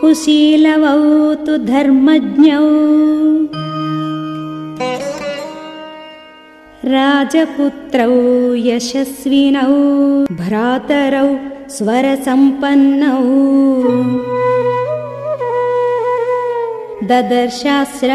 कुशीलवौ तु धर्मज्ञौ। राजपुत्रौ यशस्विनौ भ्रातरौ स्वरसम्पन्नौ। ददर्शाश्रमवासिनौ।